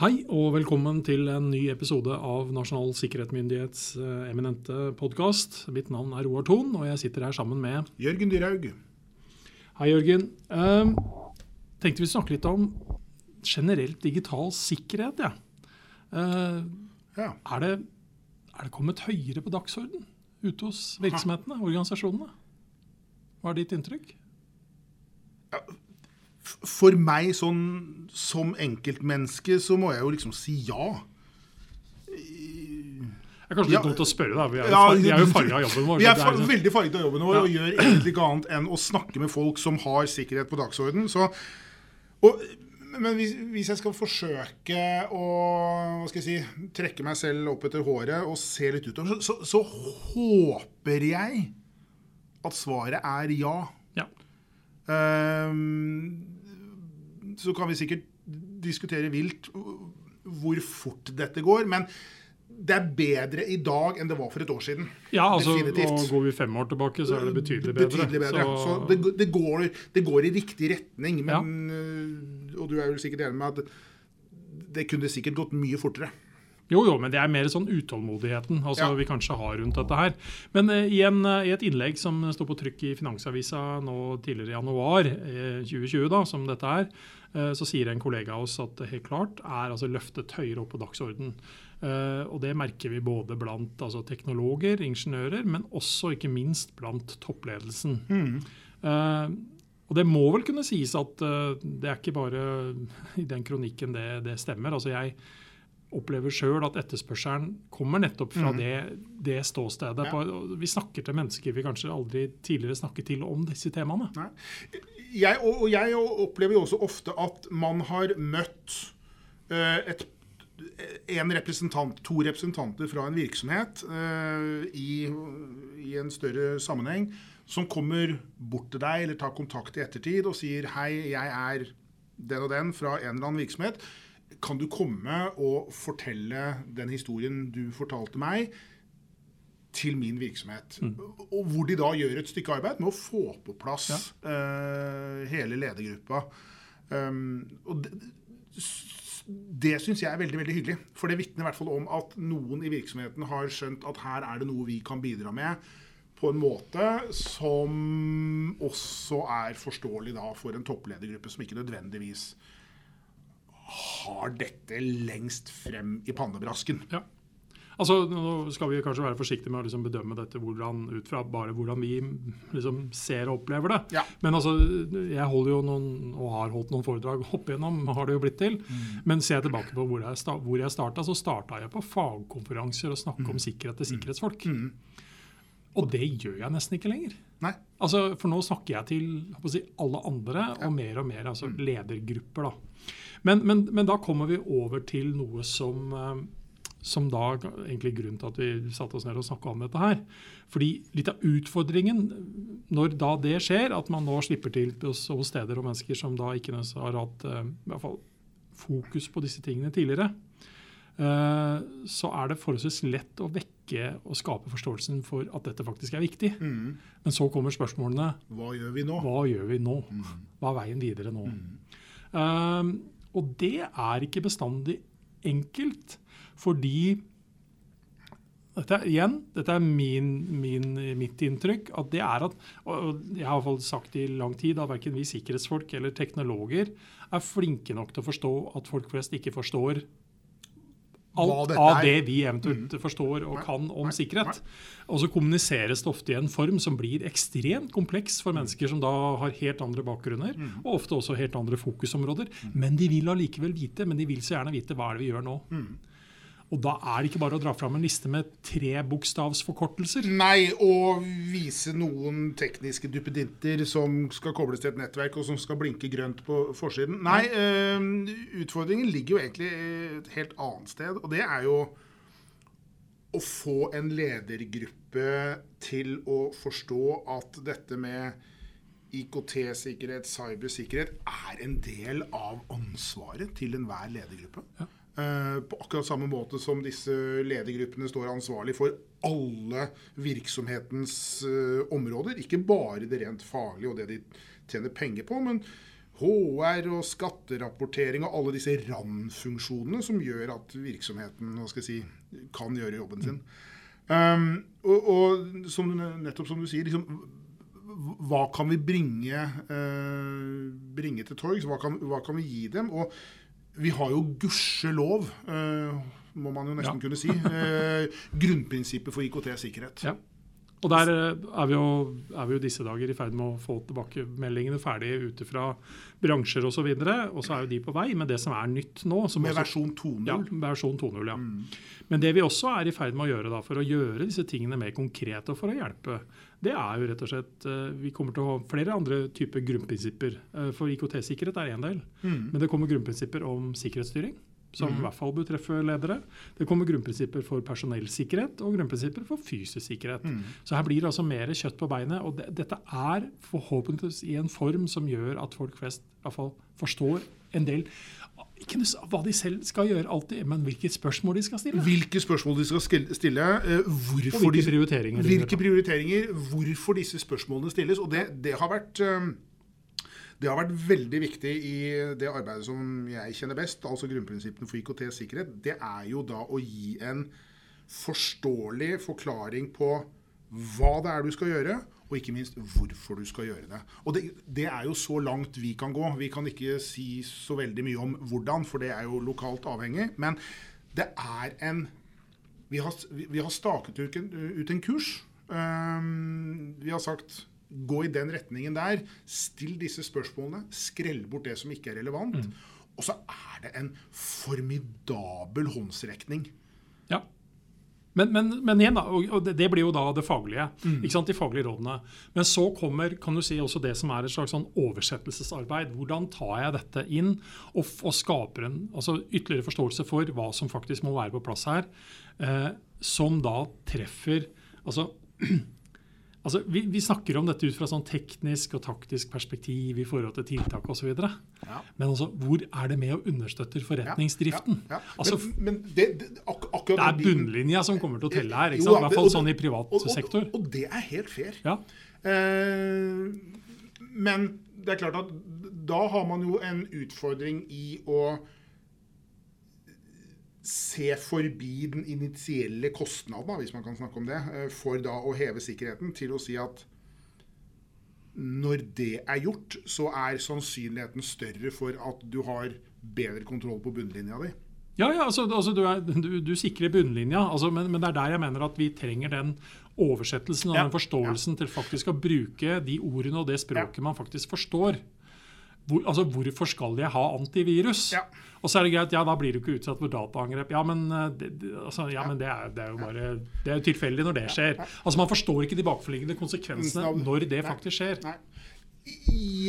Hei og velkommen til en ny episode av Nasjonal sikkerhetsmyndighets eh, eminente podkast. Mitt navn er Roar Thon, og jeg sitter her sammen med Jørgen Dyrhaug. Hei, Jørgen. Uh, tenkte vi snakke litt om generelt digital sikkerhet. Ja. Uh, Ja. er, det, er det kommet høyere på dagsorden ute hos virksomhetene, organisasjonene? Hva er ditt inntrykk? F- For meg sånn, som enkeltmenneske så må jeg jo liksom si ja. Det er kanskje litt Ja, dumt å spørre, da. Vi er jo, Ja, er jo farga av jobben vår. Vi er fa liksom- veldig farga av jobben vår Ja. og gjør egentlig ikke annet enn å snakke med folk som har sikkerhet på dagsorden. Så, og, men hvis, hvis jeg skal forsøke å skal jeg si, trekke meg selv opp etter håret og se litt utover, så, så, så håper jeg at svaret er ja. ja. Så kan vi sikkert diskutere vilt hvor fort dette går. Men det er bedre i dag enn det var for et år siden. ja, altså Definitivt. og går vi fem år tilbake, så er det betydelig bedre. Betydelig bedre. Så, Så, det, det, går, det går i riktig retning. Men, ja. Og du er vel sikkert enig med at det kunne sikkert gått mye fortere. Jo, jo, men det er mer sånn utålmodigheten altså Ja. vi kanskje har rundt dette her. Men uh, i, en, eh, i et innlegg som står på trykk i Finansavisa nå tidligere i januar uh, 2020, da, som dette er, eh, så sier en kollega av oss at det helt klart er altså løftet høyere opp på dagsorden. Eh, og det merker vi både blant altså, teknologer, ingeniører, men også ikke minst blant toppledelsen. Eh, og det må vel kunne sies at eh, det er ikke bare i den kronikken det, det stemmer. Altså jeg opplever sjøl at etterspørselen kommer nettopp fra det, det ståstedet. Ja. På, vi snakker til mennesker vi kanskje aldri tidligere snakket til om disse temaene. Nei. Jeg, og, jeg opplever jo også ofte at man har møtt eh, et, en representant, to representanter fra en virksomhet eh, i, i en større sammenheng, som kommer bort til deg eller tar kontakt i ettertid og sier hei, jeg er den og den fra en eller annen virksomhet. Kan du komme og fortelle den historien du fortalte meg, til min virksomhet. Og hvor de da gjør et stykke arbeid med å få på plass eh, hele ledergruppa. Um, og det, det syns jeg er veldig veldig hyggelig. For det vitner i hvert fall om at noen i virksomheten har skjønt at her er det noe vi kan bidra med på en måte som også er forståelig da for en toppledergruppe som ikke nødvendigvis har dette lengst frem i pannebrasken. Ja. Altså, Nå skal vi kanskje være forsiktige med å liksom bedømme dette hvordan, ut fra bare hvordan vi liksom ser og opplever det. Ja. Men altså, jeg holder jo noen, og har holdt noen foredrag opp igjennom, har det jo blitt til. Men ser jeg tilbake på hvor jeg, hvor jeg starta, så starta jeg på fagkonferanser og snakke om sikkerhet til sikkerhetsfolk. Og det gjør jeg nesten ikke lenger. Nei. Altså, For nå snakker jeg til si, alle andre og mer og mer altså ledergrupper. da. Men, men, men da kommer vi over til noe som, eh, som da egentlig grunnen til at vi satte oss ned og snakka om dette her. Fordi litt av utfordringen når da det skjer, at man nå slipper til hos, hos steder og mennesker som da ikke har hatt eh, i hvert fall fokus på disse tingene tidligere, eh, så er det forholdsvis lett å vekke og skape forståelsen for at dette faktisk er viktig. Men så kommer spørsmålene Hva gjør vi nå? hva gjør vi nå? Hva er veien videre nå? Um, og det er ikke bestandig enkelt, fordi dette igjen, dette er min, min, mitt inntrykk. at det er at, og Jeg har i hvert fall sagt i lang tid at verken vi sikkerhetsfolk eller teknologer er flinke nok til å forstå at folk flest ikke forstår alt av det vi eventuelt forstår og kan om sikkerhet. Og så kommuniseres det ofte i en form som blir ekstremt kompleks for mennesker som da har helt andre bakgrunner, Mm. og ofte også helt andre fokusområder. Men de vil allikevel vite, men de vil så gjerne vite hva er det vi gjør nå. Mm. Og da er det ikke bare å dra fram en liste med trebokstavsforkortelser. Nei, og vise noen tekniske duppedinter som skal kobles til et nettverk, og som skal blinke grønt på forsiden. Nei, eh, utfordringen ligger jo egentlig et helt annet sted, og det er jo å få en ledergruppe til å forstå at dette med IKT-sikkerhet, cybersikkerhet, er en del av ansvaret til enhver ledergruppe. Eh, på akkurat samme måte som disse ledergruppene står ansvarlig for alle virksomhetens eh, områder. Ikke bare det rent faglige og det de tjener penger på, men HR og skatterapportering og alle disse randfunksjonene som gjør at virksomheten si, kan gjøre jobben sin. Um, og, og som, nettopp som du sier, liksom, hva kan vi bringe, uh, bringe til torgs? Hva, hva, kan vi gi dem? Og vi har jo gudskjelov, uh, må man jo nesten ja. kunne si, uh, grunnprinsippet for IKT-sikkerhet. Ja. Og der eh, er vi, jo, er vi jo disse dager i ferd med å få tilbakemeldingene ferdig ute fra bransjer osv. Og, og så er jo de på vei med det som er nytt nå. med også, versjon 2.0? Ja. versjon 2.0, ja. Mm. Men det vi også er i ferd med å gjøre da, for å gjøre disse tingene mer konkrete og for å hjelpe, det er jo rett og slett eh, Vi kommer til å ha flere andre typer grunnprinsipper. Eh, for IKT-sikkerhet er én del. Mm. Men det kommer grunnprinsipper om sikkerhetsstyring som mm. i hvert fall bør treffe ledere. Det kommer grunnprinsipper for personellsikkerhet og grunnprinsipper for fysisk sikkerhet. Mm. Så her blir det altså mer kjøtt på beinet. Og det, dette er forhåpentligvis i en form som gjør at folk flest i hvert fall forstår en del ikke hva de selv skal gjøre alltid, men hvilke spørsmål de skal stille. Hvilke spørsmål de skal stille, eh, hvorfor og hvilke prioriteringer. Hvilke prioriteringer, hvorfor disse spørsmålene stilles. Og det, det har vært eh, det har vært veldig viktig i det arbeidet som jeg kjenner best, altså grunnprinsippene for IKT-sikkerhet. Det er jo da å gi en forståelig forklaring på hva det er du skal gjøre, og ikke minst hvorfor du skal gjøre det. Og det, det, er jo så langt vi kan gå. Vi kan ikke si så veldig mye om hvordan, for det er jo lokalt avhengig. Men det er en Vi har, vi har staket ut en, ut en kurs. Um, vi har sagt gå i den retningen der. Still disse spørsmålene. Skrell bort det som ikke er relevant. Mm. Og så er det en formidabel håndsrekning. Ja. Men, men, men igjen da, og det blir jo da det faglige. Mm. ikke sant, De faglige rådene. Men så kommer kan du si, også det som er et slags sånn oversettelsesarbeid. Hvordan tar jeg dette inn og, og skaper en altså ytterligere forståelse for hva som faktisk må være på plass her, eh, som da treffer altså Altså, vi, vi, snakker om dette ut fra sånn teknisk og taktisk perspektiv i forhold til tiltak osv. Ja. Men altså, hvor er det med å understøtte forretningsdriften? Ja, ja, altså, men, men det, det, ak det, er bunnlinja som kommer til å telle her. I hvert fall sånn i privat og, sektor. Og, og, det er helt fair. Eh, men det er klart at da har man jo en utfordring i å se forbi den initielle kostnaden, hvis man kan snakke om det, eh, for da å heve sikkerheten, til å si at når det er gjort, så er sannsynligheten større for at du har bedre kontroll på bunnlinja di. Ja, ja altså, altså du, er, du, du, sikrer bunnlinja, altså, men, men, det er der jeg mener at vi trenger den oversettelsen og ja, den forståelsen ja. til faktisk å bruke de ordene og det språket man faktisk forstår. Hvor, altså, hvorfor skal jeg ha antivirus? Ja. Og så er det greit, ja, da blir du ikke utsatt for dataangrep. Ja, men, eh, det, altså, ja, men det, er, det, er, jo bare Det er jo tilfeldig når det skjer. Altså, Man forstår ikke de bakforliggende konsekvensene når det faktisk skjer.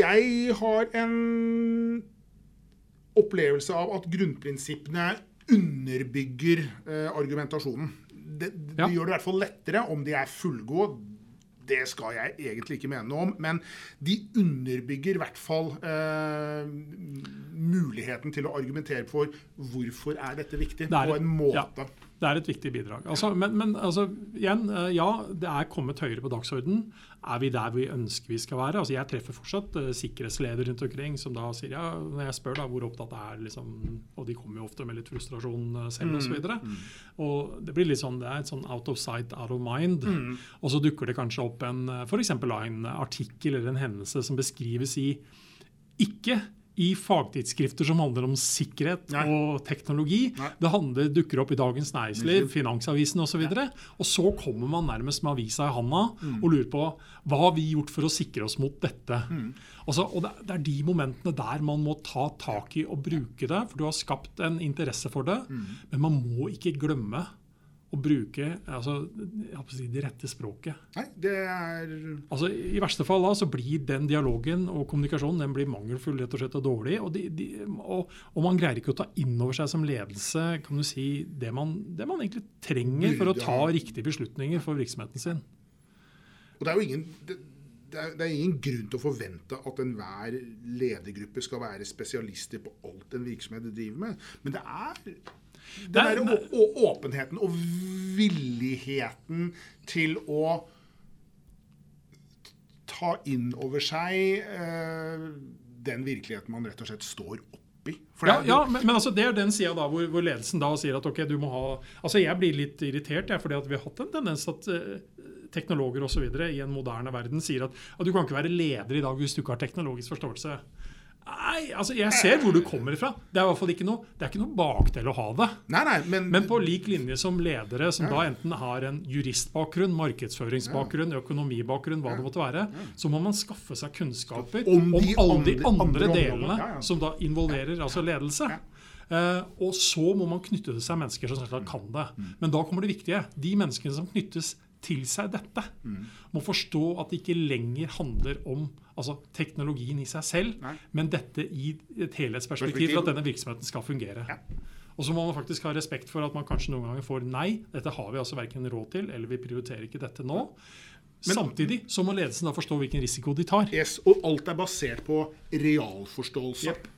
Jeg har en opplevelse av at grunnprinsippene underbygger eh, argumentasjonen. Det, det ja. gjør det i hvert fall lettere om de er fullgode det skal jeg egentlig ikke mene noe om. Men de underbygger i hvert fall eh, muligheten til å argumentere for hvorfor er dette viktig, på en måte. Ja. Det er et viktig bidrag. Altså, men, men altså, igjen, eh, ja, det er kommet høyere på dagsordenen. Er vi der vi ønsker vi skal være? Altså, jeg treffer fortsatt uh, sikkerhetsledere rundt omkring som da sier ja, når jeg spør da, hvor opptatt det er liksom, Og de kommer jo ofte med litt frustrasjon uh, selv mm, osv. Og, mm. og det blir litt sånn, det er et sånn out of sight, out of mind. Mm. Og så dukker det kanskje opp en, for en artikkel eller en hendelse som beskrives i ikke i fagtidsskrifter som handler om sikkerhet Nei. og teknologi. Nei. Det handler, dukker opp i Dagens Næringsliv, Finansavisen osv. Og, så og så kommer man nærmest med avisa i handa mm. og lurer på hva har vi gjort for å sikre oss mot dette. Mm. Altså, og det, det, er de momentene der man må ta tak i og bruke det. For du har skapt en interesse for det. Mm. Men man må ikke glemme å bruke altså, si, det rette språket. Nei, det er... Altså, I verste fall da, så blir den dialogen og kommunikasjonen den blir mangelfull rett og slett og dårlig. Og, de, de, og, og, man greier ikke å ta inn over seg som ledelse kan du si, det man, det man egentlig trenger for å ta riktige beslutninger for virksomheten sin. Og det er jo ingen... Det, det er, det er, ingen grunn til å forvente at enhver ledergruppe skal være spesialister på alt en virksomhet driver med. Men det er den der åpenheten og villigheten til å ta inn over seg eh, den virkeligheten man rett og slett står oppi. For Ja, ja men, men altså det er den sida hvor, hvor ledelsen da sier at ok, du må ha Altså Jeg blir litt irritert jeg, fordi at vi har hatt en tendens at eh, teknologer og så videre i en moderne verden sier at, at du kan ikke være leder i dag hvis du ikke har teknologisk forståelse. Nei, altså jeg ser hvor du kommer fra. Det er i hvert fall ikke noe, det er ikke noe bakdel å ha det. Nei, nei, men, Men på lik linje som ledere som da enten har en juristbakgrunn, markedsføringsbakgrunn, økonomibakgrunn, hva det måtte være, så må man skaffe seg kunnskaper Om om, de alle de andre- andre, andre delene. Ja, ja. som da involverer altså ledelse. Uh, og så må man knytte til seg mennesker som kan det. Mm. Men da kommer det viktige. De menneskene som knyttes til seg dette, Mm. må forstå at det ikke lenger handler om altså, teknologien i seg selv, Nei. men dette i et helhetsperspektiv for at denne virksomheten skal fungere. Ja. Og så må man faktisk ha respekt for at man kanskje noen ganger får nei. Dette har vi altså verken råd til, eller vi prioriterer ikke dette nå. Samtidig så må ledelsen da forstå hvilken risiko de tar. yes, og alt er basert på realforståelse. Jep.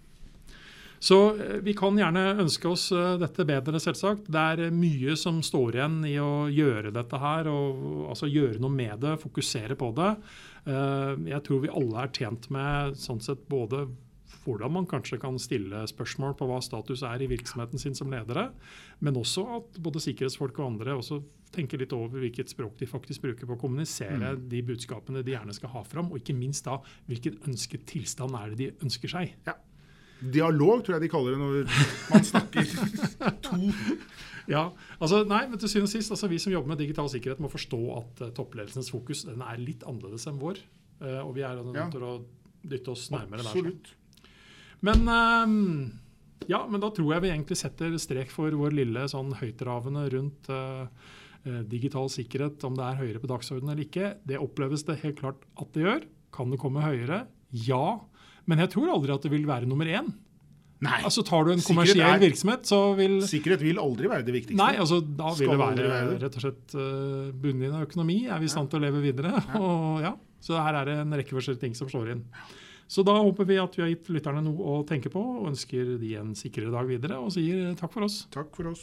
Så eh, vi kan gjerne ønske oss eh, dette bedre, selvsagt. Det er eh, mye som står igjen i å gjøre dette her, og altså gjøre noe med det, fokusere på det. Jeg tror vi alle er tjent med sånn sett både hvordan man kanskje kan stille spørsmål på hva status er i virksomheten sin som ledere, men også at både sikkerhetsfolk og andre også tenker litt over hvilket språk de faktisk bruker på å kommunisere de budskapene de gjerne skal ha fram, og ikke minst da hvilken ønsket tilstand er det de ønsker seg. Ja. Dialog tror jeg de kaller det når man snakker to Ja, altså nei, men til syvende og sist, altså Vi som jobber med digital sikkerhet, må forstå at uh, toppledelsens fokus den er litt annerledes enn vår. Uh, og vi er nødt Ja. til å dytte oss nærmere der. sånn. Men uh, ja, men da tror jeg vi egentlig setter strek for vår lille sånn høytravende rundt digital sikkerhet, om det er høyere på dagsordenen eller ikke. Det oppleves det helt klart at det gjør. Kan det komme høyere? Ja. Men jeg tror aldri at det vil være nummer én. Nei, Altså Tar du en kommersiell er- virksomhet, så vil sikkerhet vil aldri være det viktigste. Nei, altså da vil det være være rett og slett uh, bunnlinje økonomi. Er vi i stand til å leve videre? Og ja, Så her er det en rekke forskjellige ting som slår inn. Så da håper vi at vi har gitt lytterne noe å tenke på, og ønsker de en sikrere dag videre, og sier takk for oss. Takk for oss.